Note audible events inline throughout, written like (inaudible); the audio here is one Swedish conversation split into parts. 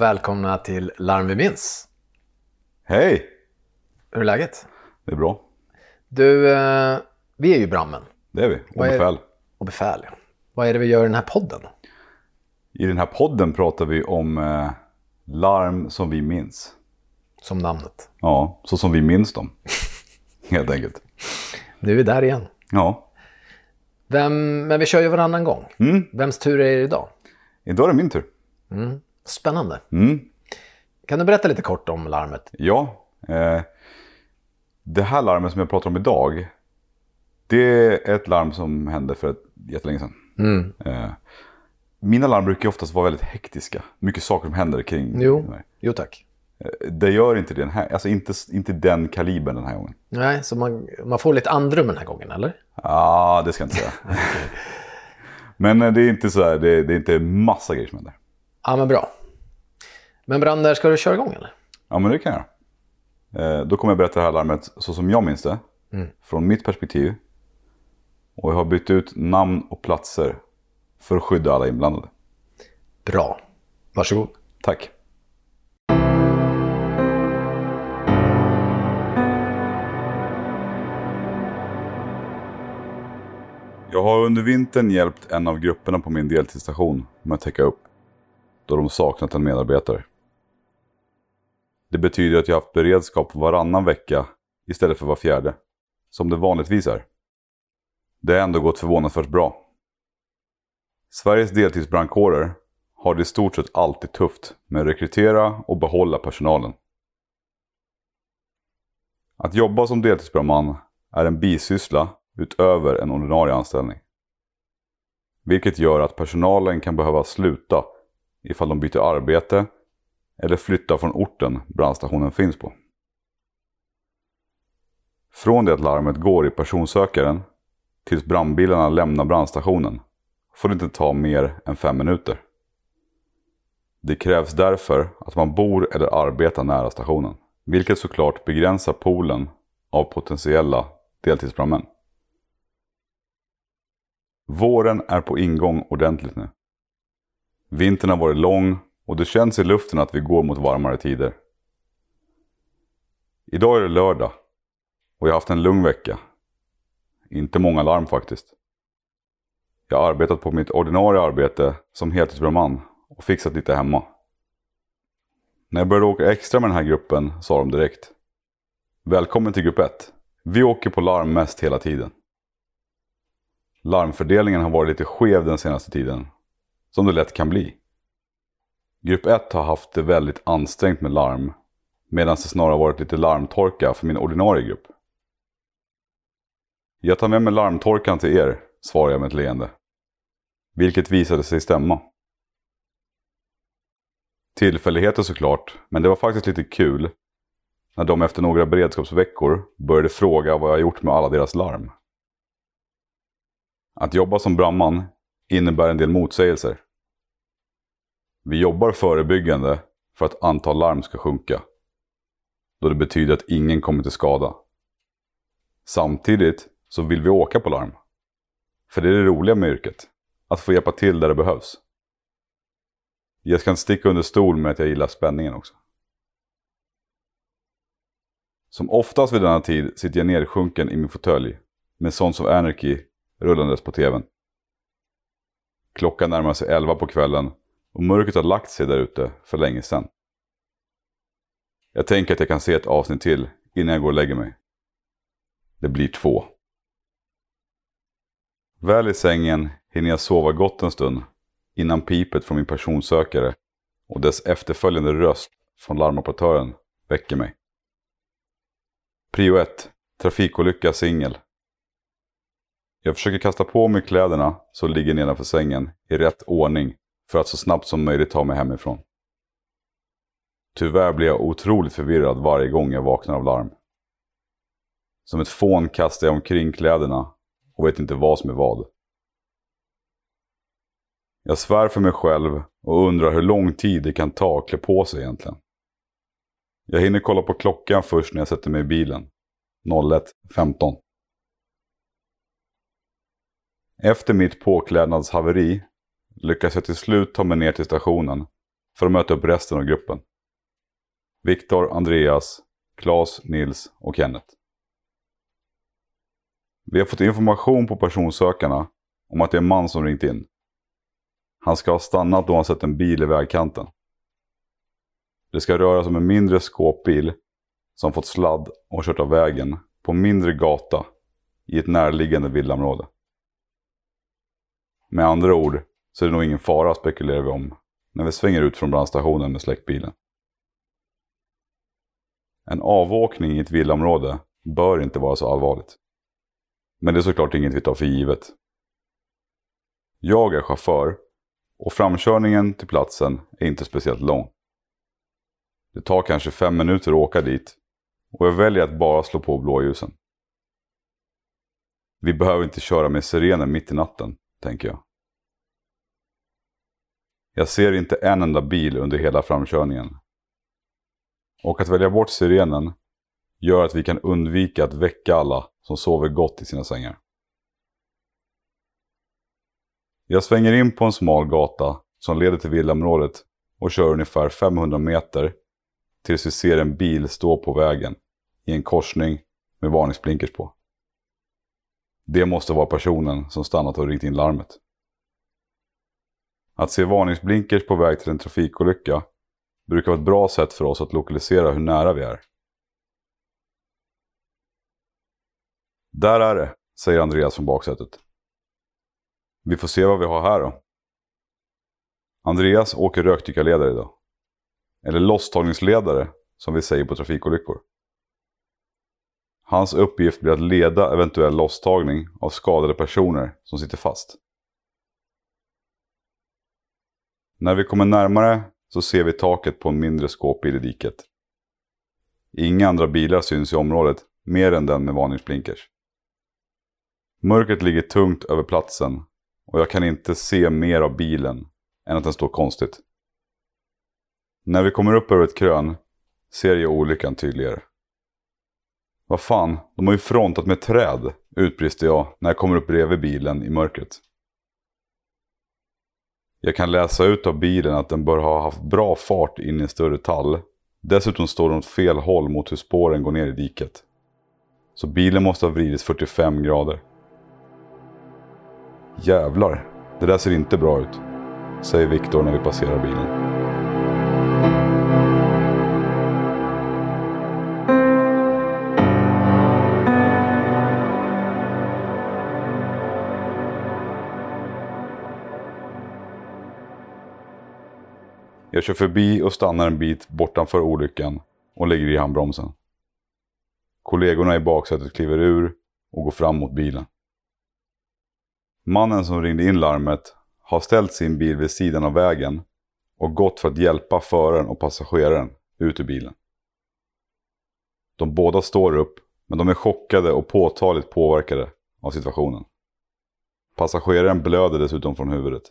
Och välkomna till Larm vi minns. Hej! Hur är läget? Det är bra. Du, eh, vi är ju brandmän Det är vi. Och är- befäl. och befäl. ja. Vad är det vi gör i den här podden? I den här podden pratar vi om eh, larm som vi minns. Som namnet. Ja, så som vi minns dem. (laughs) Helt enkelt. Nu är vi där igen. Ja. Vem, men vi kör ju varannan gång. Mm. Vems tur är det idag? Idag är det min tur. Spännande. Mm. Kan du berätta lite kort om larmet? Ja. Eh, det här larmet som jag pratar om idag. Det är ett larm som hände för ett jättelänge sedan. Mm. Eh, mina larm brukar oftast vara väldigt hektiska. Mycket saker som händer kring Jo, mig. jo tack. Det gör inte den här, alltså inte, inte den kalibern den här gången. Nej, så man, man får lite andrum den här gången, eller? Ja, ah, det ska jag inte säga. (laughs) Men eh, det är inte så här, det, det är inte massa grejer som händer. Ja, men bra. Men Brander, ska du köra igång eller? Ja, men det kan jag eh, Då kommer jag berätta det här larmet så som jag minns det. Från mitt perspektiv. Och jag har bytt ut namn och platser för att skydda alla inblandade. Bra. Varsågod. Tack. Jag har under vintern hjälpt en av grupperna på min deltidsstation med att täcka upp. Då de saknat en medarbetare. Det betyder att jag haft beredskap varannan vecka istället för var fjärde. Som det vanligtvis är. Det har ändå gått förvånansvärt bra. Sveriges deltidsbrandkårer har det i stort sett alltid tufft med att rekrytera och behålla personalen. Att jobba som deltidsbrandman är en bisyssla utöver en ordinarie anställning. Vilket gör att personalen kan behöva sluta ifall de byter arbete eller flytta från orten brandstationen finns på. Från det att larmet går i personsökaren tills brandbilarna lämnar brandstationen får det inte ta mer än fem minuter. Det krävs därför att man bor eller arbetar nära stationen. Vilket såklart begränsar poolen av potentiella deltidsbrandmän. Våren är på ingång ordentligt nu. Vintern har varit lång och det känns i luften att vi går mot varmare tider. Idag är det lördag och jag har haft en lugn vecka. Inte många larm faktiskt. Jag har arbetat på mitt ordinarie arbete som heltidsbrandman och fixat lite hemma. När jag började åka extra med den här gruppen sa de direkt. Välkommen till grupp 1. Vi åker på larm mest hela tiden. Larmfördelningen har varit lite skev den senaste tiden. Som det lätt kan bli. Grupp 1 har haft det väldigt ansträngt med larm. Medan det snarare varit lite larmtorka för min ordinarie grupp. Jag tar med mig larmtorkan till er, svarar jag med ett leende. Vilket visade sig stämma. Tillfälligheter såklart, men det var faktiskt lite kul när de efter några beredskapsveckor började fråga vad jag gjort med alla deras larm. Att jobba som brandman innebär en del motsägelser. Vi jobbar förebyggande för att antal larm ska sjunka. Då det betyder att ingen kommer till skada. Samtidigt så vill vi åka på larm. För det är det roliga med yrket. Att få hjälpa till där det behövs. Jag ska inte sticka under stol med att jag gillar spänningen också. Som oftast vid denna tid sitter jag nedsjunken i min fåtölj med Sons of Anarchy rullandes på tvn. Klockan närmar sig 11 på kvällen och mörkret har lagt sig där ute för länge sedan. Jag tänker att jag kan se ett avsnitt till innan jag går och lägger mig. Det blir två. Väl i sängen hinner jag sova gott en stund innan pipet från min personsökare och dess efterföljande röst från larmoperatören väcker mig. Prio 1. Trafikolycka singel. Jag försöker kasta på mig kläderna som ligger nedanför sängen i rätt ordning för att så snabbt som möjligt ta mig hemifrån. Tyvärr blir jag otroligt förvirrad varje gång jag vaknar av larm. Som ett fån kastar jag omkring kläderna och vet inte vad som är vad. Jag svär för mig själv och undrar hur lång tid det kan ta att klä på sig egentligen. Jag hinner kolla på klockan först när jag sätter mig i bilen. 01.15. Efter mitt påklädnadshaveri lyckas jag till slut ta mig ner till stationen för att möta upp resten av gruppen. Viktor, Andreas, Claes, Nils och Kenneth. Vi har fått information på personsökarna om att det är en man som ringt in. Han ska ha stannat då han sett en bil i vägkanten. Det ska röra sig om en mindre skåpbil som fått sladd och kört av vägen på en mindre gata i ett närliggande villaområde. Med andra ord så är det nog ingen fara spekulerar vi om när vi svänger ut från brandstationen med släckbilen. En avåkning i ett villaområde bör inte vara så allvarligt. Men det är såklart inget vi tar för givet. Jag är chaufför och framkörningen till platsen är inte speciellt lång. Det tar kanske fem minuter att åka dit och jag väljer att bara slå på blåljusen. Vi behöver inte köra med sirenen mitt i natten, tänker jag. Jag ser inte en enda bil under hela framkörningen. Och att välja bort sirenen gör att vi kan undvika att väcka alla som sover gott i sina sängar. Jag svänger in på en smal gata som leder till villaområdet och kör ungefär 500 meter tills vi ser en bil stå på vägen i en korsning med varningsblinkers på. Det måste vara personen som stannat och ringt in larmet. Att se varningsblinkers på väg till en trafikolycka brukar vara ett bra sätt för oss att lokalisera hur nära vi är. Där är det, säger Andreas från baksätet. Vi får se vad vi har här då. Andreas åker rökdykarledare idag. Eller losstagningsledare, som vi säger på trafikolyckor. Hans uppgift blir att leda eventuell losstagning av skadade personer som sitter fast. När vi kommer närmare så ser vi taket på en mindre skåpbil i diket. Inga andra bilar syns i området, mer än den med varningsblinkers. Mörkret ligger tungt över platsen och jag kan inte se mer av bilen än att den står konstigt. När vi kommer upp över ett krön ser jag olyckan tydligare. Vad fan, de har ju frontat med träd, utbrister jag när jag kommer upp bredvid bilen i mörkret. Jag kan läsa ut av bilen att den bör ha haft bra fart in i en större tall. Dessutom står den åt fel håll mot hur spåren går ner i diket. Så bilen måste ha vridits 45 grader. Jävlar, det där ser inte bra ut, säger Viktor när vi passerar bilen. Jag kör förbi och stannar en bit bortanför olyckan och lägger i handbromsen. Kollegorna i baksätet kliver ur och går fram mot bilen. Mannen som ringde in larmet har ställt sin bil vid sidan av vägen och gått för att hjälpa föraren och passageraren ut ur bilen. De båda står upp, men de är chockade och påtagligt påverkade av situationen. Passageraren blöder dessutom från huvudet.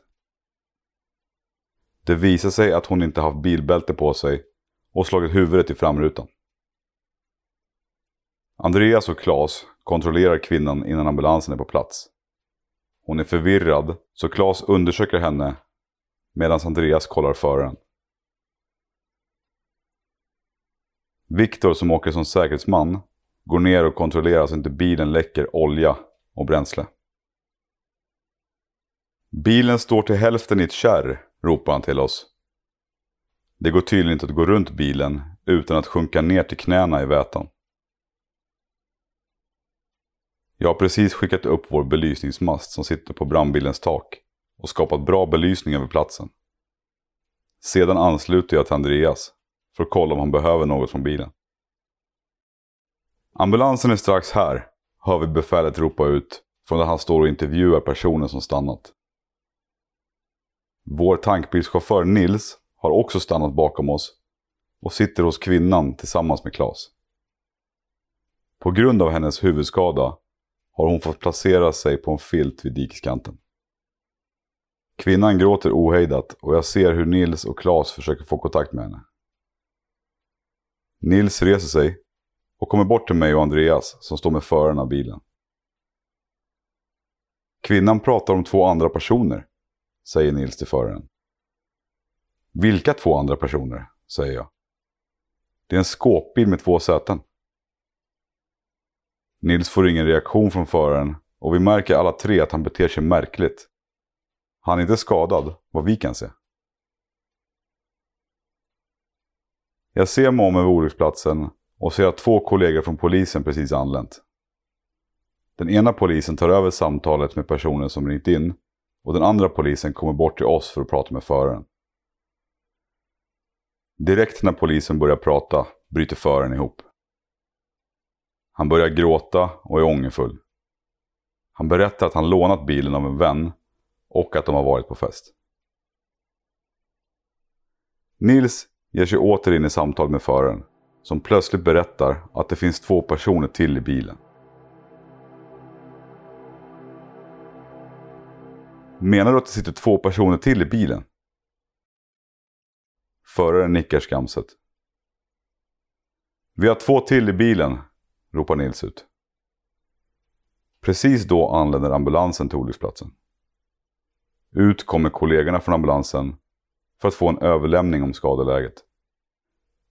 Det visar sig att hon inte haft bilbälte på sig och slagit huvudet i framrutan. Andreas och Klas kontrollerar kvinnan innan ambulansen är på plats. Hon är förvirrad så Klas undersöker henne medan Andreas kollar föraren. Viktor som åker som säkerhetsman går ner och kontrollerar så inte bilen läcker olja och bränsle. Bilen står till hälften i ett kärr ropar han till oss. Det går tydligen inte att gå runt bilen utan att sjunka ner till knäna i vätan. Jag har precis skickat upp vår belysningsmast som sitter på brandbilens tak och skapat bra belysning över platsen. Sedan ansluter jag till Andreas för att kolla om han behöver något från bilen. Ambulansen är strax här, hör vi befälet ropa ut från där han står och intervjuar personen som stannat. Vår tankbilschaufför Nils har också stannat bakom oss och sitter hos kvinnan tillsammans med Klas. På grund av hennes huvudskada har hon fått placera sig på en filt vid dikeskanten. Kvinnan gråter ohejdat och jag ser hur Nils och Klas försöker få kontakt med henne. Nils reser sig och kommer bort till mig och Andreas som står med föraren av bilen. Kvinnan pratar om två andra personer säger Nils till föraren. Vilka två andra personer? säger jag. Det är en skåpbil med två säten. Nils får ingen reaktion från föraren och vi märker alla tre att han beter sig märkligt. Han är inte skadad, vad vi kan se. Jag ser mig om över olycksplatsen och ser att två kollegor från polisen precis anlänt. Den ena polisen tar över samtalet med personen som ringt in och den andra polisen kommer bort till oss för att prata med föraren. Direkt när polisen börjar prata bryter föraren ihop. Han börjar gråta och är ångerfull. Han berättar att han lånat bilen av en vän och att de har varit på fest. Nils ger sig åter in i samtal med föraren som plötsligt berättar att det finns två personer till i bilen. Menar du att det sitter två personer till i bilen? Föraren nickar skamset. Vi har två till i bilen, ropar Nils ut. Precis då anländer ambulansen till olycksplatsen. Ut kommer kollegorna från ambulansen för att få en överlämning om skadeläget.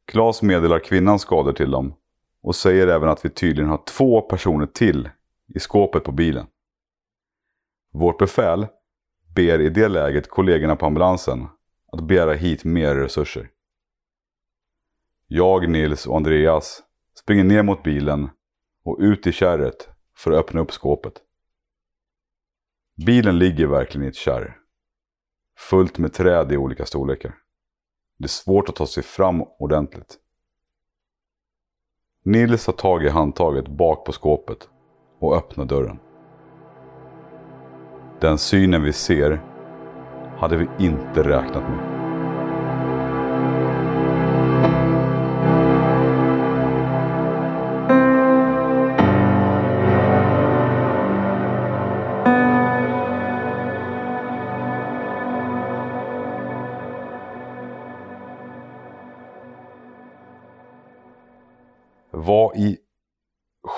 Klas meddelar kvinnans skador till dem och säger även att vi tydligen har två personer till i skåpet på bilen. Vårt befäl ber i det läget kollegorna på ambulansen att begära hit mer resurser. Jag, Nils och Andreas springer ner mot bilen och ut i kärret för att öppna upp skåpet. Bilen ligger verkligen i ett kärr. Fullt med träd i olika storlekar. Det är svårt att ta sig fram ordentligt. Nils tar tag i handtaget bak på skåpet och öppnar dörren. Den synen vi ser hade vi inte räknat med. Var i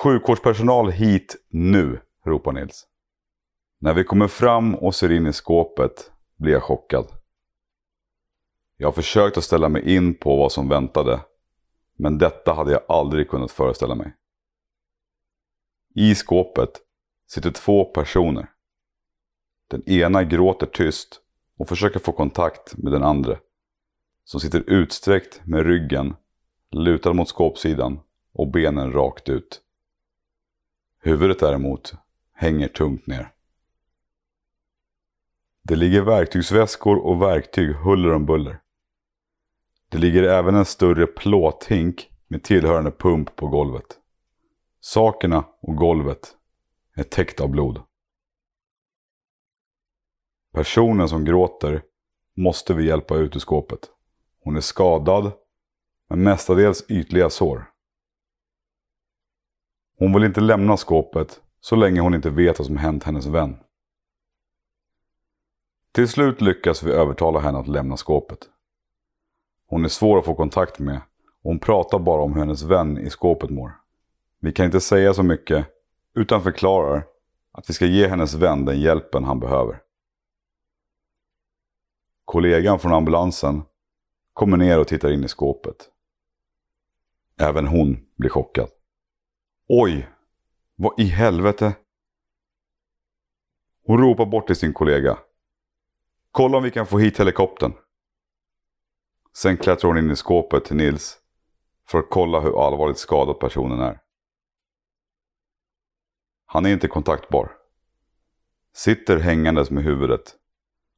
sjukvårdspersonal hit nu, ropar Nils. När vi kommer fram och ser in i skåpet blir jag chockad. Jag har försökt att ställa mig in på vad som väntade. Men detta hade jag aldrig kunnat föreställa mig. I skåpet sitter två personer. Den ena gråter tyst och försöker få kontakt med den andra. Som sitter utsträckt med ryggen, lutad mot skåpsidan och benen rakt ut. Huvudet däremot hänger tungt ner. Det ligger verktygsväskor och verktyg huller om buller. Det ligger även en större plåthink med tillhörande pump på golvet. Sakerna och golvet är täckt av blod. Personen som gråter måste vi hjälpa ut ur skåpet. Hon är skadad, med mestadels ytliga sår. Hon vill inte lämna skåpet så länge hon inte vet vad som hänt hennes vän. Till slut lyckas vi övertala henne att lämna skåpet. Hon är svår att få kontakt med och hon pratar bara om hur hennes vän i skåpet mår. Vi kan inte säga så mycket utan förklarar att vi ska ge hennes vän den hjälpen han behöver. Kollegan från ambulansen kommer ner och tittar in i skåpet. Även hon blir chockad. Oj! Vad i helvete? Hon ropar bort till sin kollega. Kolla om vi kan få hit helikoptern. Sen klättrar hon in i skåpet till Nils för att kolla hur allvarligt skadad personen är. Han är inte kontaktbar. Sitter hängandes med huvudet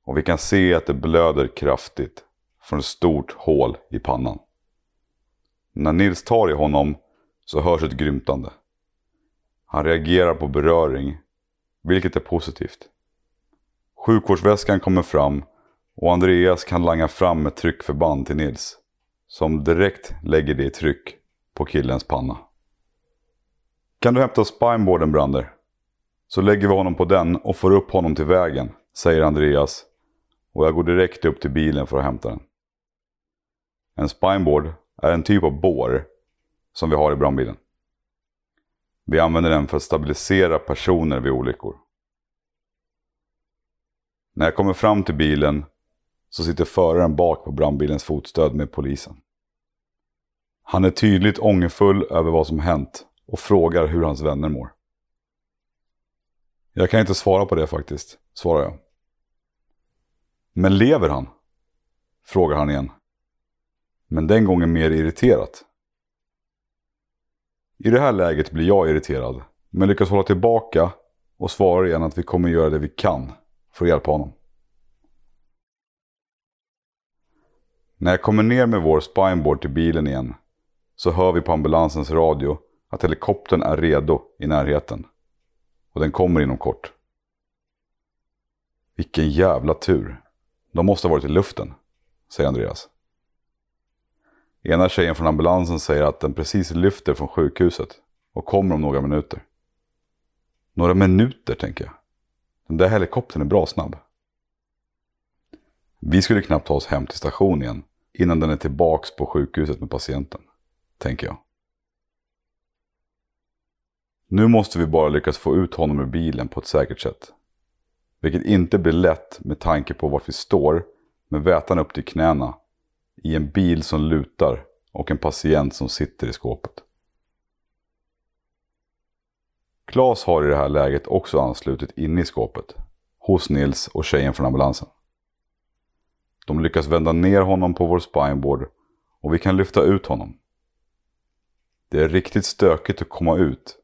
och vi kan se att det blöder kraftigt från ett stort hål i pannan. När Nils tar i honom så hörs ett grymtande. Han reagerar på beröring, vilket är positivt. Sjukvårdsväskan kommer fram och Andreas kan langa fram ett tryckförband till Nils. Som direkt lägger det i tryck på killens panna. Kan du hämta spineboarden Brander? Så lägger vi honom på den och får upp honom till vägen, säger Andreas. Och jag går direkt upp till bilen för att hämta den. En spineboard är en typ av bår som vi har i brandbilen. Vi använder den för att stabilisera personer vid olyckor. När jag kommer fram till bilen så sitter föraren bak på brandbilens fotstöd med polisen. Han är tydligt ångerfull över vad som hänt och frågar hur hans vänner mår. Jag kan inte svara på det faktiskt, svarar jag. Men lever han? Frågar han igen. Men den gången mer irriterat. I det här läget blir jag irriterad, men lyckas hålla tillbaka och svarar igen att vi kommer göra det vi kan för att hjälpa honom. När jag kommer ner med vår spineboard till bilen igen så hör vi på ambulansens radio att helikoptern är redo i närheten. Och den kommer inom kort. Vilken jävla tur. De måste ha varit i luften, säger Andreas. Ena tjejen från ambulansen säger att den precis lyfter från sjukhuset och kommer om några minuter. Några minuter, tänker jag. Den där helikoptern är bra snabb. Vi skulle knappt ta oss hem till stationen igen innan den är tillbaks på sjukhuset med patienten, tänker jag. Nu måste vi bara lyckas få ut honom ur bilen på ett säkert sätt. Vilket inte blir lätt med tanke på vart vi står med vätan upp till knäna i en bil som lutar och en patient som sitter i skåpet. Klas har i det här läget också anslutit in i skåpet hos Nils och tjejen från ambulansen. De lyckas vända ner honom på vår spineboard och vi kan lyfta ut honom. Det är riktigt stökigt att komma ut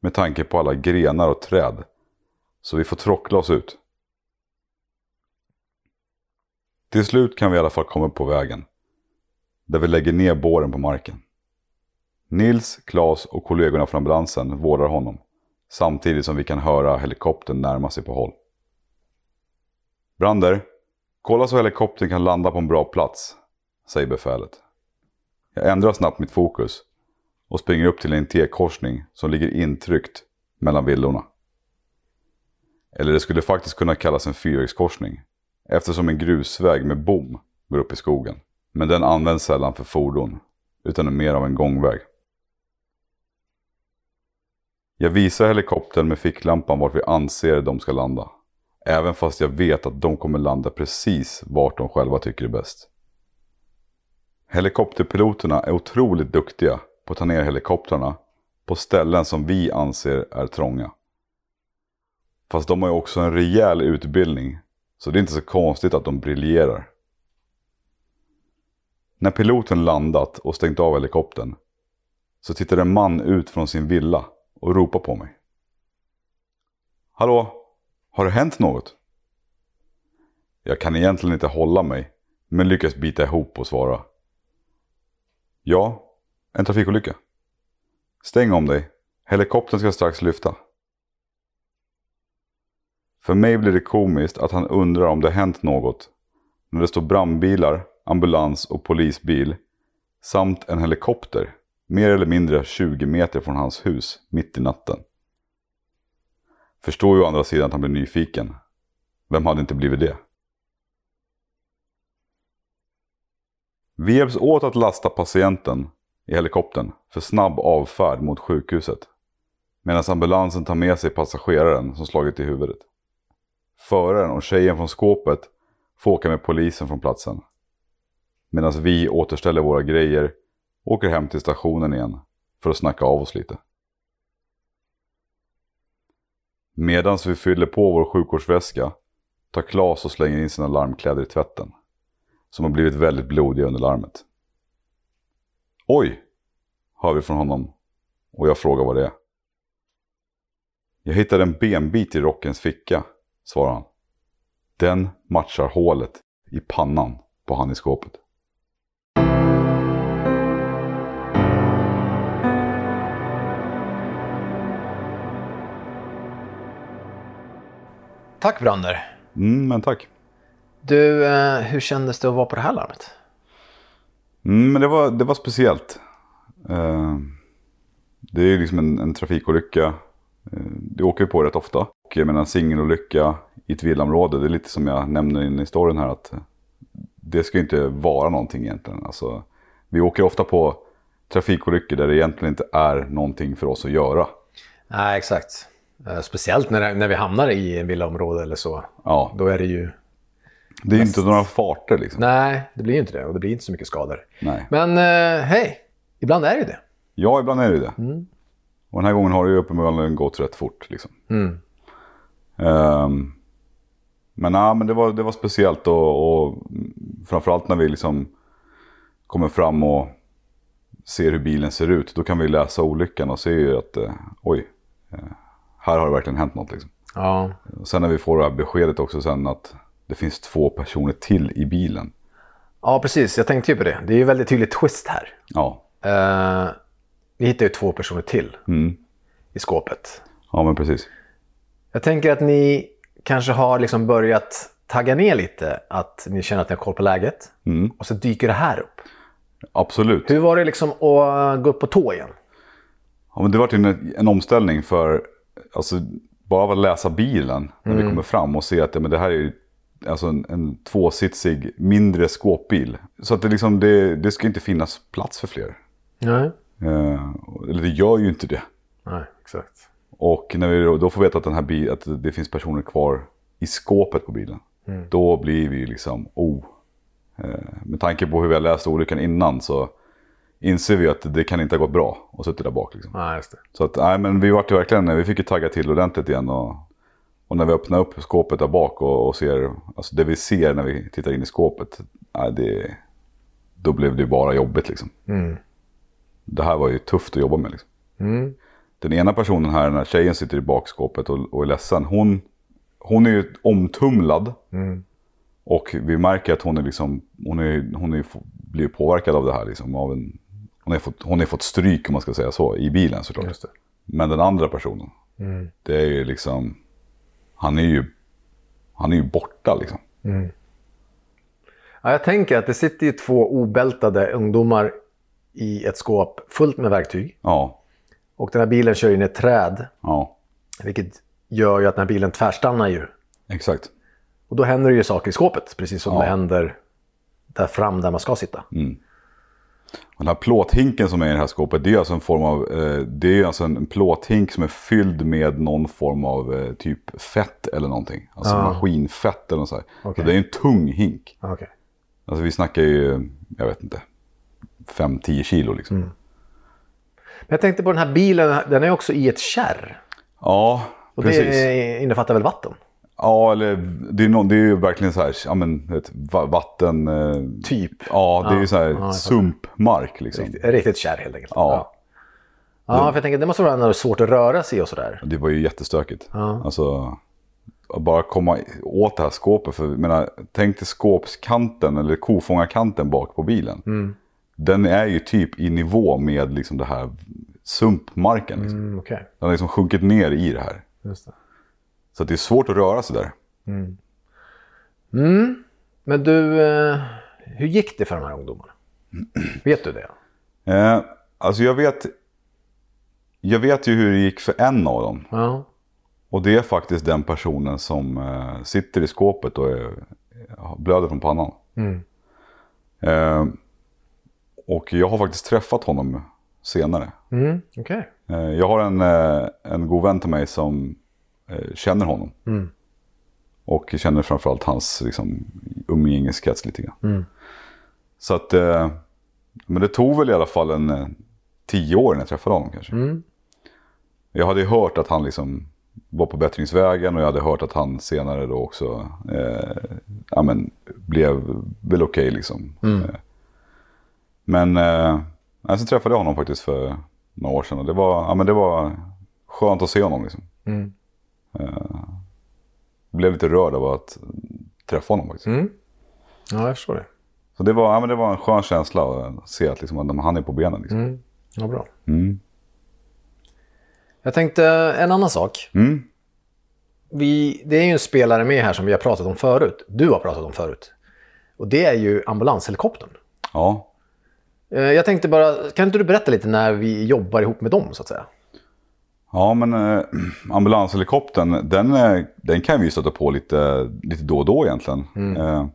med tanke på alla grenar och träd. Så vi får tråckla oss ut. Till slut kan vi i alla fall komma upp på vägen. Där vi lägger ner båren på marken. Nils, Klas och kollegorna från ambulansen vårdar honom. Samtidigt som vi kan höra helikoptern närma sig på håll. Brander, kolla så helikoptern kan landa på en bra plats, säger befälet. Jag ändrar snabbt mitt fokus och springer upp till en T-korsning som ligger intryckt mellan villorna. Eller det skulle faktiskt kunna kallas en fyrvägskorsning eftersom en grusväg med bom går upp i skogen. Men den används sällan för fordon utan är mer av en gångväg. Jag visar helikoptern med ficklampan vart vi anser de ska landa. Även fast jag vet att de kommer landa precis vart de själva tycker är bäst. Helikopterpiloterna är otroligt duktiga på att ta ner helikoptrarna på ställen som vi anser är trånga. Fast de har ju också en rejäl utbildning så det är inte så konstigt att de briljerar. När piloten landat och stängt av helikoptern så tittar en man ut från sin villa och ropar på mig. Hallå? Har det hänt något? Jag kan egentligen inte hålla mig men lyckas bita ihop och svara. Ja, en trafikolycka. Stäng om dig. Helikoptern ska strax lyfta. För mig blir det komiskt att han undrar om det hänt något. När det står brandbilar, ambulans och polisbil. Samt en helikopter. Mer eller mindre 20 meter från hans hus, mitt i natten. Förstår ju å andra sidan att han blir nyfiken. Vem hade inte blivit det? Vi hjälps åt att lasta patienten i helikoptern för snabb avfärd mot sjukhuset. Medan ambulansen tar med sig passageraren som slagit i huvudet. Föraren och tjejen från skåpet får åka med polisen från platsen. Medan vi återställer våra grejer åker hem till stationen igen för att snacka av oss lite. Medan vi fyller på vår sjukvårdsväska tar Klas och slänger in sina larmkläder i tvätten. Som har blivit väldigt blodiga under larmet. Oj! Hör vi från honom. Och jag frågar vad det är. Jag hittade en benbit i rockens ficka, svarar han. Den matchar hålet i pannan på han i skåpet. Tack Brander. Mm, men tack. Du, eh, hur kändes det att vara på det här larmet? Mm, men det var, det var speciellt. Eh, det är liksom en, en trafikolycka. Eh, det åker vi på rätt ofta. Och jag menar en singelolycka i ett villaområde. Det är lite som jag nämner in i storyn här. att Det ska inte vara någonting egentligen. Alltså, vi åker ofta på trafikolyckor där det egentligen inte är någonting för oss att göra. Nej, exakt. Eh, Speciellt när, när vi hamnar i en villaområde eller så. Ja, Då är det ju Det är inte några farter liksom. Nej, det blir ju inte det. Och det blir inte så mycket skador. Nej. Men eh, hej, ibland är det ju det. Ja, ibland är det det. Mm. Och den här gången har det ju uppenbarligen gått rätt fort. Liksom. Mm. Ehm, men, nej, men det, var, det var speciellt och, och framförallt när vi liksom kommer fram och ser hur bilen ser ut. Då kan vi läsa olyckan och se ju att eh, oj, eh, här har det verkligen hänt något. Liksom. Ja. Sen när vi får det här beskedet också sen att det finns två personer till i bilen. ja, precis. Jag tänkte ju på det. Det är ju väldigt tydligt twist här. Ja, Eh, vi hittar ju två personer till mm. i skåpet. ja men precis. Jag tänker att ni kanske har liksom börjat tagga ner lite. Att ni känner att ni har koll på läget. Mm. Och så dyker det här upp. Absolut. Hur var det liksom att gå upp på tå igen? Ja, men det var en, en omställning för alltså, bara av att läsa bilen när vi kommer fram och se att ja, men det här är ju alltså en, en tvåsitsig mindre skåpbil. Så att det, liksom, det, det ska inte finnas plats för fler. Nej. Eh, eller det gör ju inte det. Nej, exakt. Och när vi då- då får veta att, den här bil, att det finns personer kvar i skåpet på bilen. Då blir vi liksom, oh. Eh, med tanke på hur vi har läst olyckan innan så inser vi att det kan inte ha gått bra att sitta där bak. Liksom. Nej, just det. Så att, nej men vi vart ju verkligen, vi fick ju tagga till ordentligt igen. Och, och när vi öppnar upp skåpet där bak och, och ser, alltså det vi ser när vi tittar in i skåpet, nej, det, då blev det ju bara jobbigt liksom. Mm. Det här var ju tufft att jobba med liksom. Mm. Den ena personen här, den här tjejen sitter i bakskåpet och, och är ledsen. Hon, hon är ju omtumlad. Mm. Och vi märker att hon är liksom, hon är, hon är, blir påverkad av det här liksom. Av en, hon, har fått, hon har fått stryk om man ska säga så, i bilen såklart. Men den andra personen, Mm. det är ju liksom, han är ju, han är ju borta liksom. Ja, jag tänker att det sitter ju två obältade ungdomar i ett skåp fullt med verktyg. Ja, Och den här bilen kör in i ett träd. ja, Vilket gör ju att den här bilen tvärstannar ju. exakt. Och då händer det ju saker i skåpet. Precis som Ja. det händer där fram där man ska sitta. Och den här plåthinken som är i det här skåpet, det är alltså en form av, eh, det är alltså en, plåthink som är fylld med någon form av eh, typ fett eller någonting. Alltså Ah. maskinfett eller något sånt. Okej. Så det är en tung hink. Okej. Alltså vi snackar ju, jag vet inte, 5-10 kilo liksom. Men jag tänkte på den här bilen, den är också i ett kärr. Ja, Och precis. det innefattar väl vatten? Ja, eller det är, no, det är ju verkligen så här, ja men va- vatten... Eh, Typ. ja, det är ju så här fattar. sumpmark liksom. Ett riktigt kärr helt enkelt. Ja. Ja, ja för jag tänker det måste vara svårt att röra sig och sådär. Det var ju jättestökigt. Ja. Alltså, att bara komma åt det här skåpet. För, jag menar, tänk dig skåpskanten eller kofångarkanten bak på bilen. Mm. Den är ju typ i nivå med liksom det här sumpmarken. Liksom. Mm, Okej, Den har liksom sjunkit ner i det här. just det. Så det är svårt att röra sig där. Mm. Men du, eh, hur gick det för de här ungdomarna? (clears throat) Vet du det? Eh, alltså jag vet, jag vet ju hur det gick för en av dem. Ja. Och det är faktiskt den personen som eh, sitter i skåpet och är, blöder från pannan. Mm. Eh, och jag har faktiskt träffat honom senare. Mm, Okej. Eh, jag har en, eh, en god vän till mig som känner honom. Mm. Och känner framförallt hans liksom, umgängeskrets lite grann. Mm. Så att, eh, men det tog väl i alla fall en eh, tio år innan jag träffade honom kanske. Mm. Jag hade ju hört att han liksom var på bättringsvägen och jag hade hört att han senare då också eh, ja, men, blev väl okej liksom. Mm. Eh, men eh, sen träffade jag honom faktiskt för några år sedan och det var, ja, men det var skönt att se honom. Liksom. Mm. Jag blev lite rörd av att träffa honom faktiskt. Mm. Ja, jag förstår det. Så det var, ja, men det var en skön känsla att se att liksom, att han är på benen. Liksom. Mm. Ja, bra. Mm. Jag tänkte en annan sak. Mm. Vi, det är ju en spelare med här som vi har pratat om förut. Du har pratat om förut. Och det är ju ambulanshelikoptern. Ja, Eh, Jag tänkte bara, kan inte du berätta lite när vi jobbar ihop med dem så att säga? Ja, men eh, (clears throat) ambulanshelikoptern, den, eh, den kan vi ju stöta på lite, lite då och då egentligen. Eh,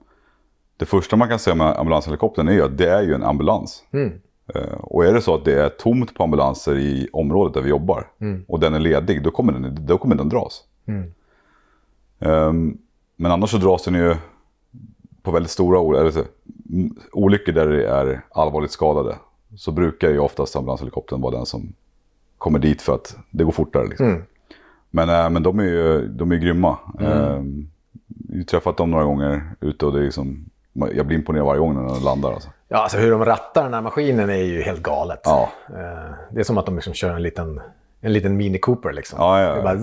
det första man kan säga med ambulanshelikoptern är ju att det är ju en ambulans. Mm. Eh, och är det så att det är tomt på ambulanser i området där vi jobbar och den är ledig, då kommer den, då kommer den dras. Mm. Eh, men annars så dras den ju på väldigt stora o- eller så, mm, olyckor där det är allvarligt skadade så brukar ju oftast ambulanshelikoptern vara den som kommer dit för att det går fortare. Liksom. Mm. Men, äh, men de är ju de är grymma. Mm. Äh, jag har träffat dem några gånger ute och det är liksom, jag blir imponerad varje gång när de landar. Alltså. Ja, alltså hur de rattar den här maskinen är ju helt galet. Ja. Eh, Det är som att de liksom kör en liten, en liten Mini Cooper. Liksom. Ja, ja, Det ja. bara.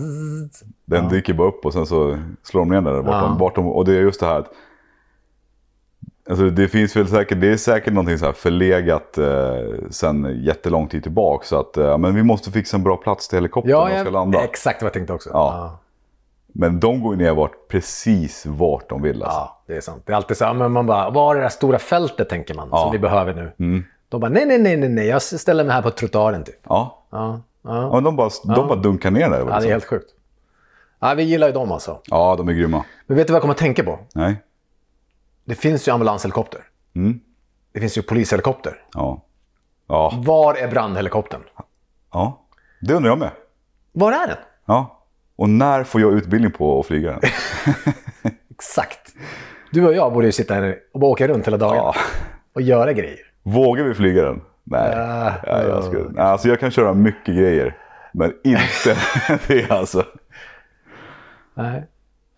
Den dyker bara upp och sen så slår de ner den där bortom. Ja. bortom och det är just det här att Alltså det finns väl säkert, det är säkert någonting så här förlegat eh, sen jättelång tid tillbaka. Så att eh, men vi måste fixa en bra plats till helikoptern Ja, när de ska jag, landa. exakt vad jag tänkte också. Ja. Men de går ju ner vart, precis vart de vill alltså. Ja, det är sant. Det är alltid så här, men man bara, vad är det där stora fältet tänker man, Ja. som vi behöver nu? Mm. De bara, nej, nej, nej, nej, nej, jag ställer mig här på trottoaren typ. Ja. Ja, ja ja. men de, bara, de bara dunkar ner där. ja det är Liksom. helt sjukt. Ja, vi gillar ju dem alltså. Ja, de är grymma. Men vet du vad jag kommer att tänka på? Nej. Det finns ju ambulanshelikopter. Mm. Det finns ju polishelikopter. Ja. Ja. Var är brandhelikoptern? ja. Det undrar jag med. Var är den? Ja. Och när får jag utbildning på att flyga den? (laughs) Exakt. Du och jag borde ju sitta här och bara åka runt hela dagen Ja. och göra grejer. Vågar vi flyga den? Nej. Äh, ja, jag, skulle, nej, alltså jag kan köra mycket grejer. Men inte (laughs) (laughs) det alltså. Nej.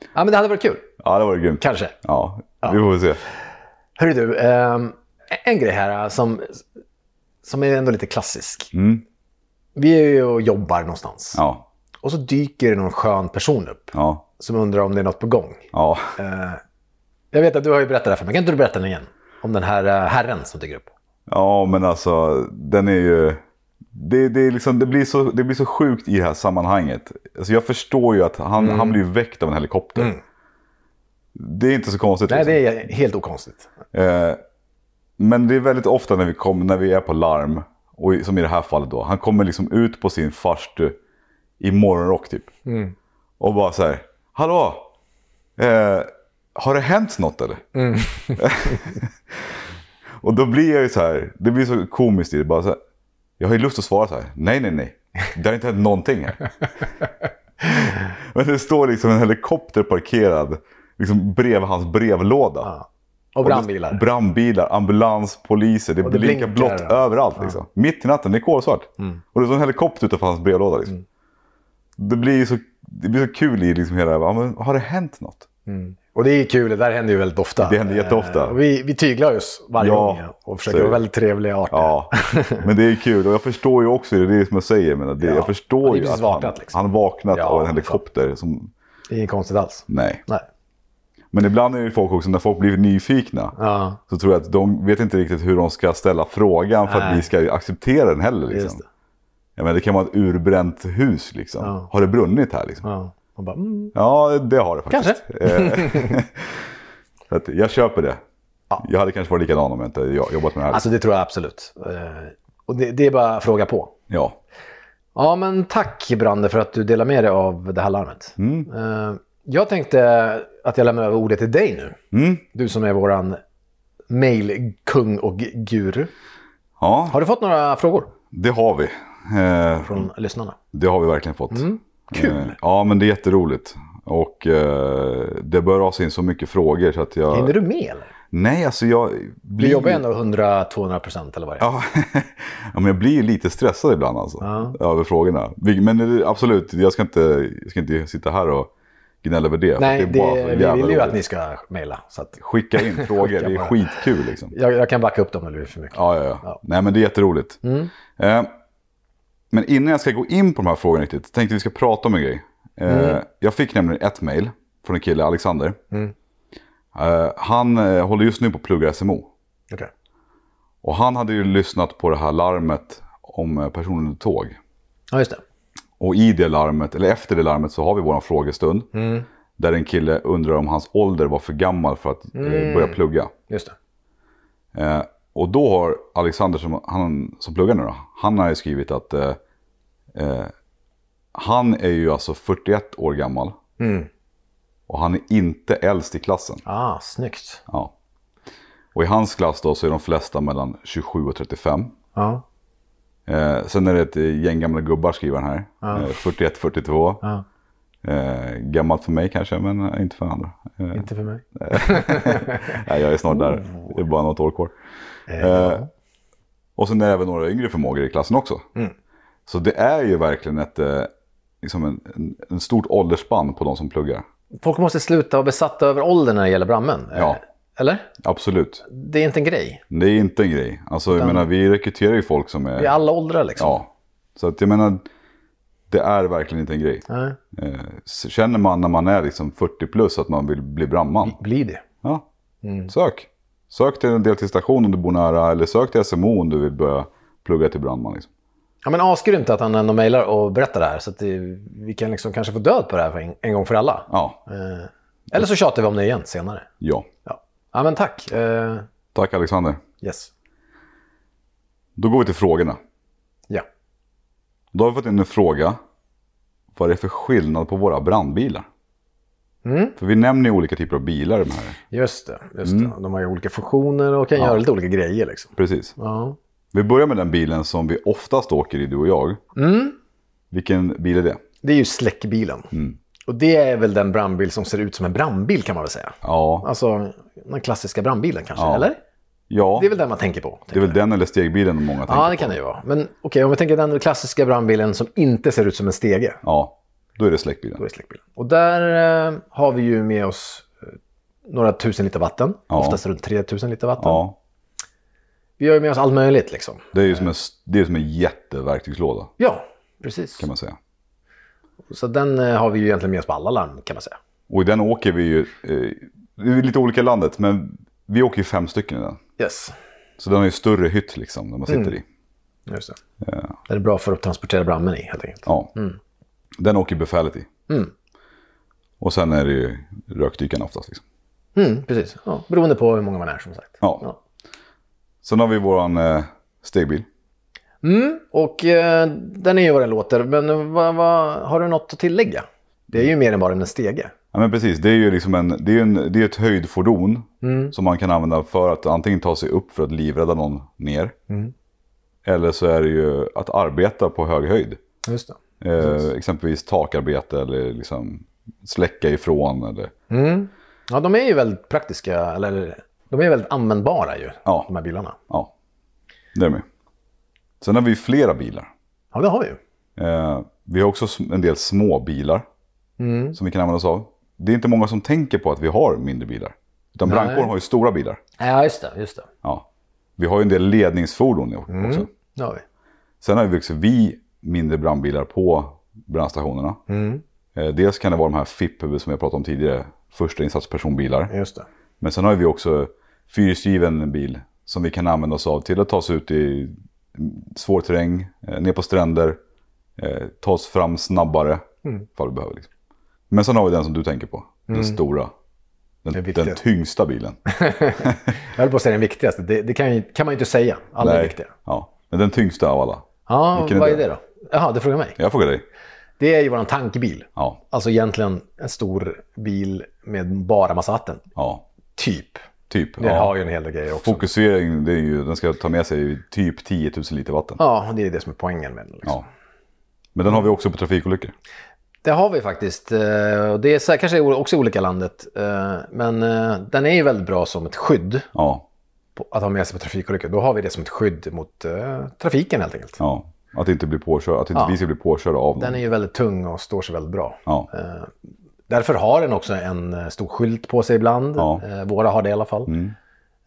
Ja, men det hade varit kul. Ja, det var grymt. Kanske. Ja, vi får se. Hörru du, ehm, en grej här som, som är ändå lite klassisk. Mm. Vi är ju och jobbar någonstans. Ja, Och så dyker det någon skön person upp ja, som undrar om det är något på gång. ja. Eh, jag vet att du har ju berättat det här för mig. Kan inte du berätta den igen? Om den här eh, herren som dyker upp. Ja, men alltså den är ju... Det, det, liksom, det, blir så, det blir så sjukt i det här sammanhanget. Alltså, jag förstår ju att han, han blir väckt av en helikopter. Mm. Det är inte så konstigt. Nej, liksom. det är helt okonstigt. Eh, men det är väldigt ofta när vi, kommer, när vi är på larm, och som i det här fallet då, han kommer liksom ut på sin farstu i morgonrock typ. Mm. Och bara så här, hallå, eh, har det hänt något eller? Mm. (laughs) och då blir jag ju så här, det blir så komiskt i det, bara så här, jag har ju lust att svara så här, nej nej nej, det har inte hänt någonting här. (laughs) Men det står liksom en helikopter parkerad liksom bredvid hans brevlåda. Ja. Och brandbilar. Brandbilar, ambulans, poliser. Det, Och det blinkar blått ja. överallt. Liksom. Mitt i natten, det är kolsvart. Och det står en helikopter utanför hans brevlåda. Liksom. Det blir så, det blir så kul i liksom hela, ja, men, har det hänt något? Och det är kul, det där händer ju väldigt ofta. Det händer jätteofta. Eh, och vi, vi tyglar oss varje Ja, gång och försöker är vara väldigt trevliga och artiga. Ja, (laughs) men det är kul. Och jag förstår ju också, det är det som jag säger, men det, Ja. jag förstår är ju att han, vaknat, liksom. han vaknat Ja, av en helikopter. Som, Det är inget konstigt alls. nej. Nej. Men ibland är det folk också, när folk blir nyfikna, Ja, så tror jag att de vet inte riktigt hur de ska ställa frågan för att Nej. vi ska acceptera den heller. Liksom. det. Ja, men det kan vara ett urbränt hus. Liksom. Ja. Har det brunnit här? Liksom? Ja. Bara, mm. Ja, det har det faktiskt. Kanske. Eh, (laughs) så att jag köper det. Ja. Jag hade kanske varit likadan om jag inte jo- jobbat med det här. Alltså det tror jag absolut. Eh, Och det, det är bara att fråga på. ja. Ja, men tack Brande för att du delar med dig av det här larmet. Mm. Eh, Jag tänkte att jag lämnar över ordet till dig nu. Mm. Du som är våran mailkung och guru. ja, Har du fått några frågor det har vi. Eh, från lyssnarna? det har vi verkligen fått. Mm. Kul. Eh, ja, men det är jätteroligt. Och eh, det bör rasa in så mycket frågor så att jag... Hinner du med eller? Nej, alltså jag Du blir... jobbar ju ändå 100-200 procent eller vad det är. Ja, (laughs) ja, men jag blir lite stressad ibland alltså. Ja. Över frågorna. Men absolut, jag ska inte, jag ska inte sitta här och gnälla över det. Nej, det det, vi vill ju roligt. att ni ska mejla. Att (laughs) Skicka in (laughs) frågor, Skicka det är bara. skitkul liksom. jag, jag kan backa upp dem om det blir för mycket. Ja, ja, ja. Ja. Nej, men det är jätteroligt. Mm. Eh, men innan jag ska gå in på de här frågorna riktigt, tänkte vi ska prata om en grej. Eh, Jag fick nämligen ett mejl från en kille, Alexander. Mm. Eh, han eh, håller just nu på att plugga SMO. Okej. Och han hade ju lyssnat på det här larmet om eh, personen under tåg. Ja, just det. Och i det larmet, eller efter det larmet så har vi vår frågestund. Mm. Där en kille undrar om hans ålder var för gammal för att eh, Mm. börja plugga. Just det. Eh, och då har Alexander som, han, som pluggar nu då, han har ju skrivit att eh, eh, han är ju alltså 41 år gammal. Mm. Och han är inte äldst i klassen. Ah, snyggt. Ja. Och i hans klass då så är de flesta mellan 27 och 35. Ja. Eh, sen är det ett gäng gamla gubbar skriver han här. Ja. Eh, 41, 42. Ja. Eh, gammalt för mig kanske, men eh, inte för andra. Eh, Inte för mig. (laughs) nej, jag är snart där. Det är bara något år kvar. Eh, Eh, och sen är det även några yngre förmågor i klassen också. Mm. Så det är ju verkligen ett, liksom en, en, en stort åldersspann på de som pluggar. Folk måste sluta vara besatta över åldern när det gäller brandmän. Ja. Eller? Absolut. Det är inte en grej. Det är inte en grej. Alltså, jag menar, vi rekryterar ju folk som är... I alla åldrar liksom. Ja. Så att jag menar, det är verkligen inte en grej. Nej, Eh, känner man när man är liksom 40 plus att man vill bli brandman, blir det. ja, Mm. sök. Sök till en deltidsstation om du bor nära eller sök till SMO om du vill börja plugga till brandman. Liksom. Ja, men asgrymt att han ändå mejlar och berättar det här. Så att det, vi kan liksom kanske få död på det här en, en gång för alla. Ja, Eh, eller så tjatar vi om det igen senare. ja. Ja, ja men tack. Eh, Tack Alexander. yes. Då går vi till frågorna. Ja. Då har vi fått in en fråga. Vad det är för skillnad på våra brandbilar? Mm. För vi nämner ju olika typer av bilar de här. Just det. Just det. De har ju olika funktioner och kan göra lite olika grejer. Liksom. Precis. Ja. Vi börjar med den bilen som vi oftast åker i, du och jag. Mm. Vilken bil är det? Det är ju släckbilen. Och det är väl den brandbil som ser ut som en brandbil kan man väl säga. Ja, Alltså den klassiska brandbilen kanske, Ja. eller? ja Det är väl den man tänker på. det är väl den eller stegbilen många tänker Ja, det på. kan det ju vara. Men okej, om vi tänker den klassiska brandbilen som inte ser ut som en stege. Ja, då är det släckbilen. Då är det släckbilen. Och där eh, har vi ju med oss eh, några tusen liter vatten. Ja. Oftast runt 3000 liter vatten. Ja, Vi har ju med oss allt möjligt liksom. det är ju som en, det är som en jätteverktygslåda Ja, precis. kan man säga. Så den eh, har vi ju egentligen med oss på alla larm kan man säga. Och i den åker vi ju, eh, det är lite olika i landet, men vi åker ju fem stycken i den. Yes, Så den har ju större hytt liksom, där man sitter Mm. i. just det. Den är bra för att transportera brandmän i helt enkelt. Ja. Den åker befälet i. Mm. Och sen är det ju rökdykarna oftast. Liksom. Mm, precis, ja, beroende på hur många man är som sagt. Ja. Ja. Sen har vi våran eh, stegbil. Mm, och eh, den är ju vad den låter, men vad, vad, har du något att tillägga? Det är ju mer än bara en stege. Ja men precis, det är ju liksom en, det är en, det är ett höjdfordon som man kan använda för att antingen ta sig upp för att livrädda någon ner. Eller så är det ju att arbeta på hög höjd. Just. Eh, exempelvis takarbete eller liksom släcka ifrån. Eller, Mm. Ja, de är ju väldigt praktiska, eller de är väldigt användbara ju, Ja. de här bilarna. ja, det är med. Sen har vi flera bilar. Ja, det har vi ju. Eh, vi har också en del små bilar som vi kan använda oss av. Det är inte många som tänker på att vi har mindre bilar. Utan Nej. brandkåren har ju stora bilar. Ja, just det. Just det. Ja. Vi har ju en del ledningsfordon också. Det har vi. Sen har vi också vi mindre brandbilar på brandstationerna. Eh, dels kan det vara de här FIP som jag pratade om tidigare, första insatspersonbilar. Just det. Men sen har vi också fyrhjulsdriven bil som vi kan använda oss av till att ta oss ut i svår terräng, eh, ner på stränder, eh, ta oss fram snabbare ifall vi behöver. Liksom. Men sen har vi den som du tänker på, den stora. Den, den tyngsta bilen. (laughs) Jag höll på att säga den viktigaste. Det, det kan, kan man ju inte säga. Alla är viktiga. Ja, men den tyngsta av alla. Ja, Vilken vad är det? det då? Jaha, du frågar mig. Jag frågar dig. Det är ju våran tankbil. Ja, Alltså egentligen en stor bil med bara massa vatten. ja, Typ. Typ. Det ja. har ju en hel del grejer också. Fokusering, det är ju, den ska ta med sig typ 10 000 liter vatten. Ja, det är det som är poängen med den. Liksom. Ja. Men den har vi också på trafikolyckor. Det har vi faktiskt. eh, Det är så- kanske också olika landet. eh, Men eh, den är ju väldigt bra som ett skydd Ja, att ha med sig på trafikolyckor. Då har vi det som ett skydd mot trafiken helt enkelt. ja. Att inte bli påkörd, att inte Ja. vi ska bli påkörda av Den någon. är ju väldigt tung och står sig väldigt bra. Ja, Därför har den också en eh, stor skylt på sig ibland. Ja. Mm. Eh, Våra har det i alla fall.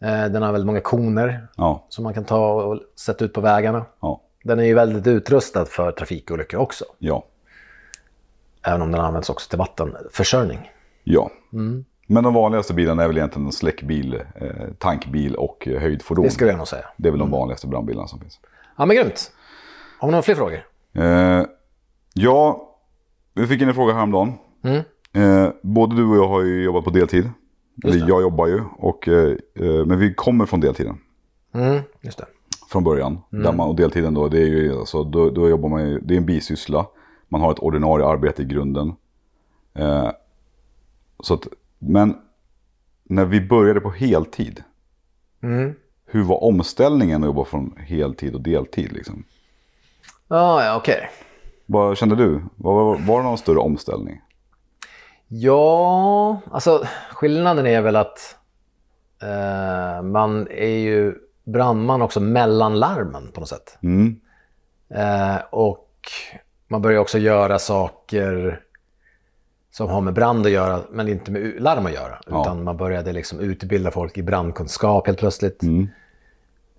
Eh, Den har väldigt många koner ja, som man kan ta och sätta ut på vägarna. ja, Den är ju väldigt utrustad för trafikolyckor också. ja, Även om den används också till vattenförsörjning. ja. Mm. Men de vanligaste bilarna är väl egentligen en släckbil, tankbil och höjdfordon. Det skulle jag nog säga. Det är väl de vanligaste brandbilarna som finns. Ja, men grymt. Har vi några fler frågor? Eh, ja, vi fick en fråga häromdagen. Mm. Eh, både du och jag har ju jobbat på deltid. Eller jag jobbar ju, och, eh, eh, men vi kommer från deltiden. Mm, just det. från början. Där man, och deltiden då, det är ju, alltså, då, då jobbar man ju, det är en bisyssla. Man har ett ordinarie arbete i grunden. Eh, så att, men när vi började på heltid, Mm. hur var omställningen att jobba från heltid och deltid? Liksom? Ah, ja, okej. Vad kände du? Var, var, var det någon större omställning? Ja, alltså skillnaden är väl att eh, man är ju brandman också mellan larmen på något sätt. Mm. Eh, och man börjar också göra saker som har med brand att göra, men inte med larm att göra. Ja. Utan man började liksom utbilda folk i brandkunskap helt plötsligt. Mm.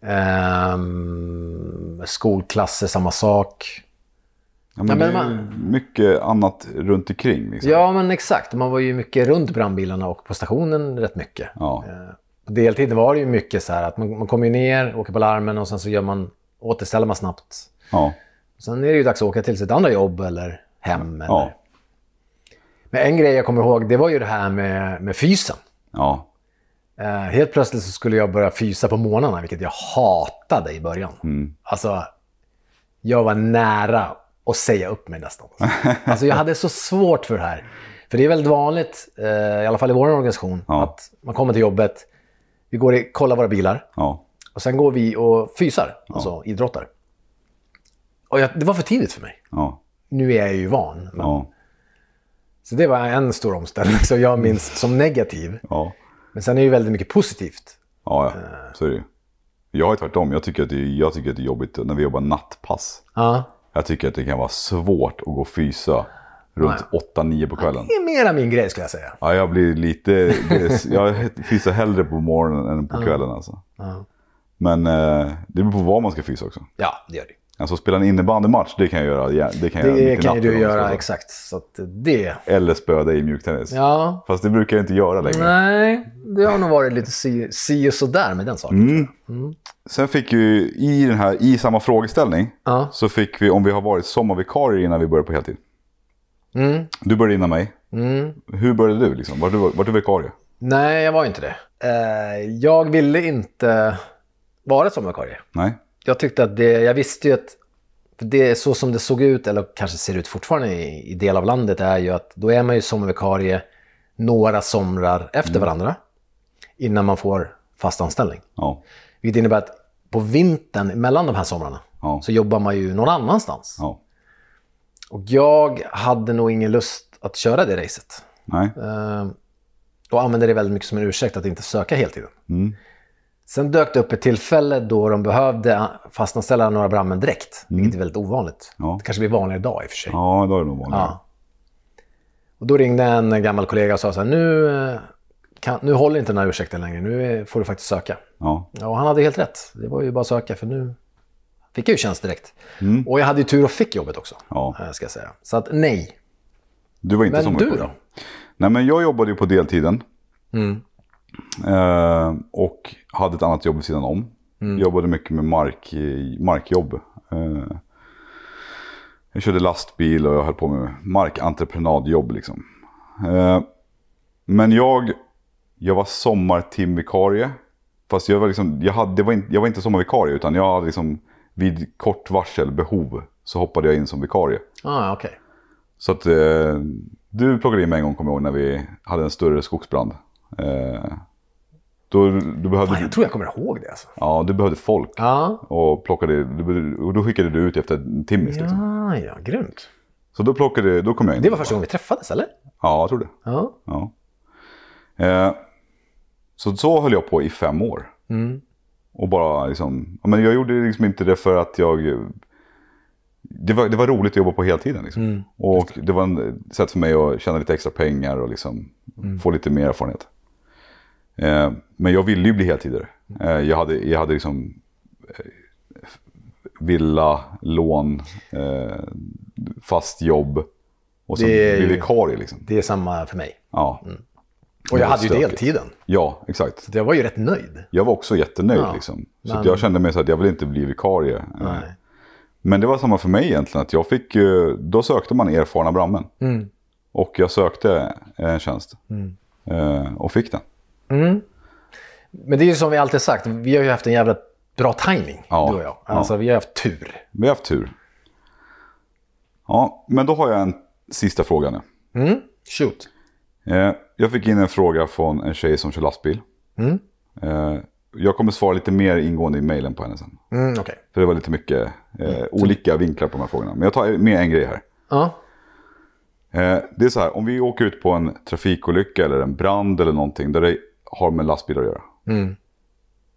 Ehm, skolklasser, samma sak. Ja, men Ja, men ju mycket annat runt omkring. Liksom. Ja, men exakt. Man var ju mycket runt brandbilarna och på stationen rätt mycket. Ja. Eh, På deltid var det ju mycket så här att man, man kommer ner, åker på larmen och sen så gör man, återställer man snabbt. Ja. Sen är det ju dags att åka till sitt andra jobb eller hem. Eller... Ja. Men en grej jag kommer ihåg, det var ju det här med, med fysen. Ja. Eh, helt plötsligt så skulle jag börja fysa på morgnarna, vilket jag hatade i början. Mm. Alltså, jag var nära att säga upp mig nästan. Alltså, jag hade så svårt för det här. För det är väldigt vanligt, eh, i alla fall i vår organisation, Ja. att man kommer till jobbet, vi går och kollar våra bilar Ja. och sen går vi och fysar, alltså idrottar. Och jag, det var för tidigt för mig. Ja. Nu är jag ju van. Men, Ja. Så det var en stor omställning som jag minns som negativ. Ja. Men sen är det ju väldigt mycket positivt. Ja, ja. så är det ju. Jag är tvärtom. Jag tycker, att det, jag tycker att det är jobbigt när vi jobbar nattpass. Ja. Jag tycker att det kan vara svårt att gå och fysa runt 8-9 på kvällen. Det är mera min grej skulle jag säga. Ja, jag blir lite... Är, jag fysar hellre på morgonen än på kvällen alltså. Men eh, det beror på vad man ska fysa också. ja det gör det. Alltså spela en innebandymatch, det kan jag göra. Det kan jag göra Det i kan du jag göra, exakt. Så att det... Eller spöa dig i mjuktennis. Ja. Fast det brukar jag inte göra längre. Nej, det har nog varit lite si, si och sådär med den saken. Mm. Sen fick vi i, den här, i samma frågeställning Ja. så fick vi om vi har varit sommarvikarier innan vi började på heltid. Mm. Du började innan mig. Mm. Hur började du? Liksom? Var, du, var du vikarie? Nej, jag var inte det. Eh, jag ville inte vara sommarvikarie. Nej. Jag tyckte att det, jag visste ju att det är så som det såg ut, eller kanske ser ut fortfarande i, i del av landet, är ju att då är man ju sommarvikarie några somrar efter varandra innan man får fast anställning. Ja. Vilket innebär att på vintern mellan de här somrarna Ja. så jobbar man ju någon annanstans. ja. Och jag hade nog ingen lust att köra det racet. Nej. Eh, och använde det väldigt mycket som en ursäkt att inte söka heltiden. Mm. Sen dök det upp ett tillfälle då de behövde fastanställa några brandmän direkt, vilket är väldigt ovanligt. Ja. Det kanske blir vanligare idag i och för sig. Ja, då är det nog vanligt. Ja. Och då ringde en gammal kollega och sa så här, nu, eh, kan, nu håller inte den här ursäkten längre, nu får du faktiskt söka. Ja. Ja, och han hade helt rätt. Det var ju bara att söka för nu fick jag ju tjänst direkt. Mm. Och jag hade ju tur och fick jobbet också, Ja. eh, ska jag säga. Så att nej. Du var inte Men sommarvikarie. du då? Nej, men jag jobbade ju på deltiden. Mm. Eh, och hade ett annat jobb vid sidan om. Mm. Jobbade mycket med mark, markjobb. Eh, jag körde lastbil och jag höll på med markentreprenadjobb. Liksom. Eh, men jag, jag var sommartimvikarie. Fast jag var, liksom, jag, hade, det var inte, jag var inte sommarvikarie utan jag hade liksom, vid kort varsel behov så hoppade jag in som vikarie. Ah, okej. Så att eh, du plockade in mig en gång kommer jag ihåg när vi hade en större skogsbrand. Eh, då, du behövde, Fan, jag tror jag kommer ihåg det alltså. ja, du behövde folk. Ja, Och, plockade, och då skickade du ut efter en timmis. Liksom. ja, ja grymt. Så då, plockade, då kom jag in. Det var första gången vi träffades, eller? Ja, jag tror det. Ja. Ja. Eh, så, så höll jag på i fem år. Mm. Och bara liksom, ja, men jag gjorde liksom inte det för att jag... Det var, det var roligt att jobba på heltiden. Liksom. Mm. Och det var en sätt för mig att tjäna lite extra pengar och liksom Mm. få lite mer erfarenhet. Eh, men jag ville ju bli heltidare. Eh, jag hade, jag hade liksom eh, villa, lån, eh, fast jobb och sen bli vikarie. Liksom. Det är samma för mig. Ja. Och Det jag hade ju deltiden. ja, exakt. Så jag var ju rätt nöjd. Jag var också jättenöjd. Ja, liksom. Så men- jag kände mig så att jag vill inte bli vikarie. Eh, Nej. Men det var samma för mig egentligen. Att jag fick, då sökte man erfarna brandmän. Mm. Och jag sökte en tjänst. Eh, och fick den. Mm. Men det är ju som vi alltid sagt, vi har ju haft en jävla bra timing Ja, du och jag. ja. Alltså vi har haft tur. Vi har haft tur. Ja, men då har jag en sista fråga nu. Mm. Shoot. Eh, jag fick in en fråga från en tjej som kör lastbil. Mm. Eh, jag kommer svara lite mer ingående i mejlen på henne sen. Mm, Okej. För det var lite mycket eh, olika vinklar på de här frågorna. Men jag tar med en grej här. Ja. Eh, det är så här, om vi åker ut på en trafikolycka eller en brand eller någonting där det har med lastbilar att göra. Mm.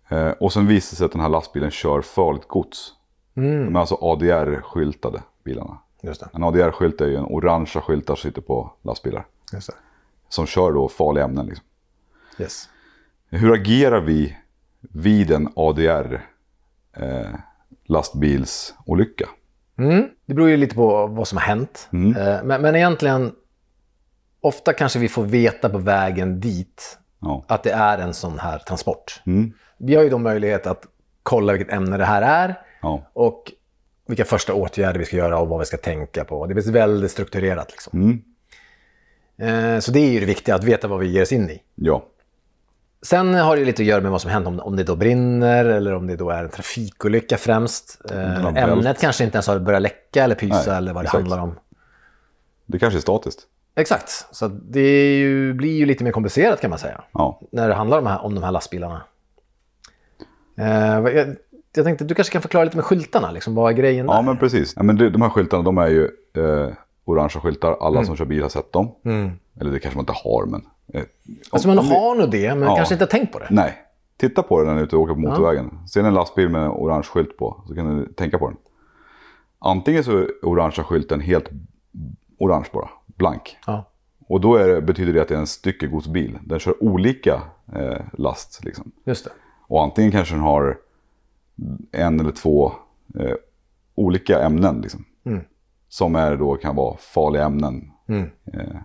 Eh, och sen visar det sig att den här lastbilen kör farligt gods. Mm. De är alltså ADR-skyltade bilarna. En ADR-skylt är ju en orangea skyltar som sitter på lastbilar. Som kör då farliga ämnen. Liksom. Yes. Hur agerar vi vid en ADR eh, lastbilsolycka? Mm. Det beror ju lite på vad som har hänt. Mm. Eh, Men, men egentligen, ofta kanske vi får veta på vägen dit Ja. att det är en sån här transport. Mm. Vi har ju då möjlighet att kolla vilket ämne det här är Ja. och vilka första åtgärder vi ska göra och vad vi ska tänka på. Det blir väldigt strukturerat. Liksom. Mm. Eh, Så det är ju det viktiga, att veta vad vi ger oss in i. ja. Sen har det lite att göra med vad som händer, om, om det då brinner eller om det då är en trafikolycka främst. Eh, ämnet kanske inte ens har börjat läcka eller pysa Nej, eller vad det exakt. handlar om. Det kanske är statiskt. Exakt, så det ju, blir ju lite mer komplicerat kan man säga. Ja. När det handlar om, de här, om de här lastbilarna. Eh, jag, jag tänkte du kanske kan förklara lite med skyltarna, liksom, vad är grejen där? Ja, men precis. Ja, men det, de här skyltarna, de är ju eh, orangea skyltar. Alla som kör bil har sett dem. Mm. Eller det kanske man inte har, men... Eh, Alltså man har nog det, men Ja. kanske inte har tänkt på det. Nej. Titta på den när ni är ute och åker på motorvägen. Ser ni en lastbil med en orange skylt på så kan ni tänka på den. Antingen så är orangea skylten helt orange bara, blank. Ja. Och då det, betyder det att det är en styckegodsbil. Den kör olika eh, last. Liksom. Just det. Och antingen kanske den har en eller två eh, olika ämnen. Liksom, Mm. Som är då kan vara farliga ämnen. Mm. Eh,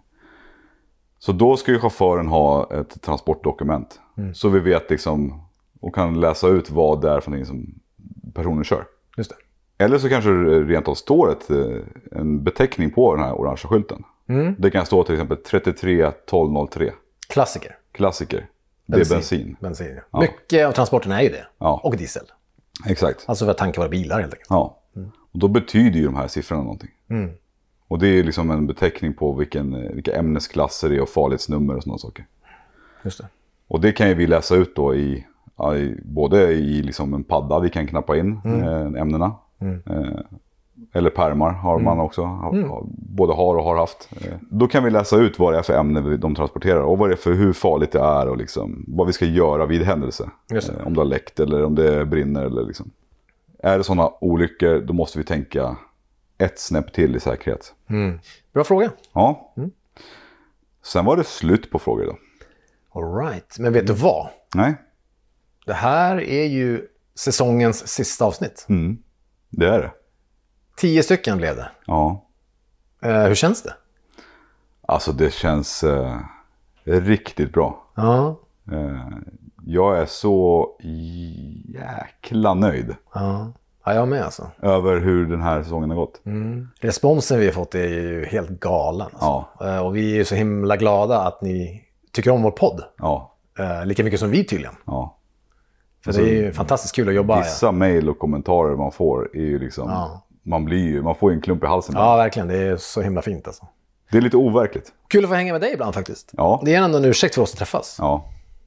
så då ska ju chauffören ha ett transportdokument. Mm. Så vi vet liksom och kan läsa ut vad det är för någonting som personen kör. Just det. Eller så kanske det rent av står ett, eh, en beteckning på den här orangea skylten. Mm. Det kan stå till exempel 331203. Klassiker. Klassiker. Det är bensin. bensin ja. Mycket av transporterna är ju det. Ja. Och diesel. Exakt. Alltså för att tanka våra bilar helt enkelt. Ja. Och då betyder ju de här siffrorna någonting. Mm. Och det är liksom en beteckning på vilken, eh, vilka ämnesklasser det är och farlighetsnummer och sådana saker. Just det. Och det kan ju vi läsa ut då i, ja, i både i liksom en padda vi kan knappa in eh, ämnena. Eh, eller pärmar har man också, har, har, både har och har haft. Eh, då kan vi läsa ut vad det är för ämne de transporterar och vad det är för hur farligt det är och liksom, vad vi ska göra vid händelse. Eh, om det har läckt eller om det brinner eller liksom. Är det sådana olyckor då måste vi tänka ett snäpp till i säkerhet. Mm. Bra fråga. Ja. Sen var det slut på frågor då. All right. Men vet du vad? Nej, Det här är ju säsongens sista avsnitt. mm. det är det. Tio stycken blev det. Ja. Eh, hur känns det? Alltså det känns eh, riktigt bra. Ja. Eh, jag är så jäkla nöjd Ja, ja jag med alltså. över hur den här säsongen har gått. Responsen vi har fått är ju helt galen. Alltså. Eh, Och vi är ju så himla glada att ni tycker om vår podd. Ja, Eh, lika mycket som vi tydligen. ja. För det är ju fantastiskt kul att jobba. Vissa mejl och kommentarer man får är ju liksom, Ja. Man blir ju, man får ju en klump i halsen. Ja, verkligen. Det är så himla fint alltså. Det är lite overkligt. Kul att få hänga med dig ibland faktiskt. Ja. Det är ändå en ursäkt för oss att träffas. Ja,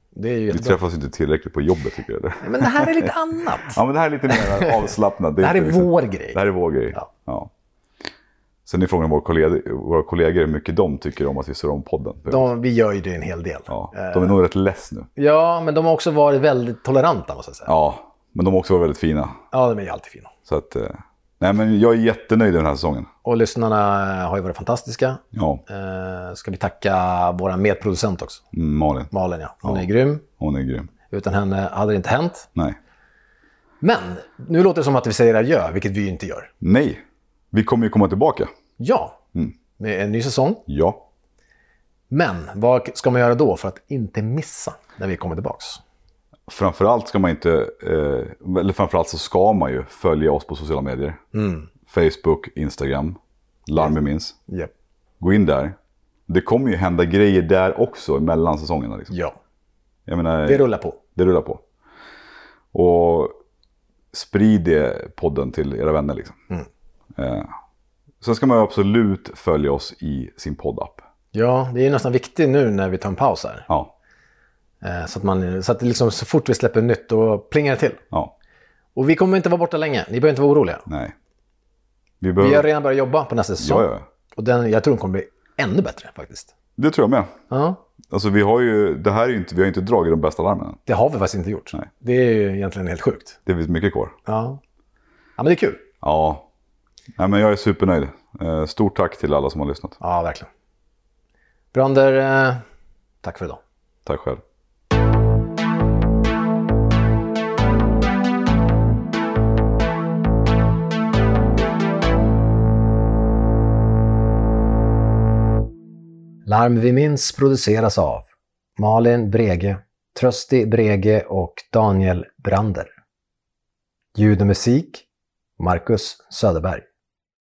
Det är ju vi träffas inte tillräckligt på jobbet tycker jag. Men det här är lite annat. (laughs) Ja, men det här är lite mer avslappnat. Det här är liksom- vår grej. Det här är vår grej. Ja. Ja. Sen är frågan våra kollegor, våra kollegor hur mycket de tycker om att vi surrar om podden. De, vi gör ju det en hel del. Ja, de är nog rätt less nu. ja, men de har också varit väldigt toleranta måste jag säga. Ja, men de har också varit väldigt fina. Ja, de är ju alltid fina. Så att, eh, nej men jag är jättenöjd med den här säsongen. Och lyssnarna har ju varit fantastiska. Ja, Eh, ska vi tacka vår medproducent också. mm, Malin, Malin, ja. Hon Ja. är grym. hon är grym. Utan henne hade det inte hänt. Nej. Men nu låter det som att vi säger adjö, vilket vi ju inte gör. Nej, vi kommer ju komma tillbaka. Ja, Mm. med en ny säsong. Ja, Men vad ska man göra då för att inte missa när vi kommer tillbaks? Framförallt ska man inte, eh, eller framförallt så ska man ju följa oss på sociala medier. Mm. Facebook, Instagram, Larm minns. Yep. Gå in där. Det kommer ju hända grejer där också mellan säsongerna. Liksom. Ja, menar, det rullar på. det rullar på. Och sprid det podden till era vänner. Liksom. Mm. Eh, sen ska man ju absolut följa oss i sin poddapp. Ja, det är nästan viktigt nu när vi tar en paus här. Ja, Så att, man, så att liksom, så fort vi släpper nytt, då plingar det till. ja, Och vi kommer inte vara borta länge. Ni behöver inte vara oroliga. nej. Vi Vi behöver... har redan börjat jobba på nästa säsong. ja, ja. Och den, jag tror den kommer bli ännu bättre faktiskt. Det tror jag med. Ja, Alltså vi har ju, det här är inte, vi har inte dragit de bästa larmen. det har vi faktiskt inte gjort. Nej. Det är ju egentligen helt sjukt. Det finns mycket kvar. Ja, ja men det är kul. Ja. Nej, men jag är supernöjd. Eh, Stort tack till alla som har lyssnat. Ja, verkligen. Brander, eh, tack för idag. Tack själv. Larm vi minns produceras av Malin Brege, Trösti Brege och Daniel Brander. Ljud och musik Marcus Söderberg.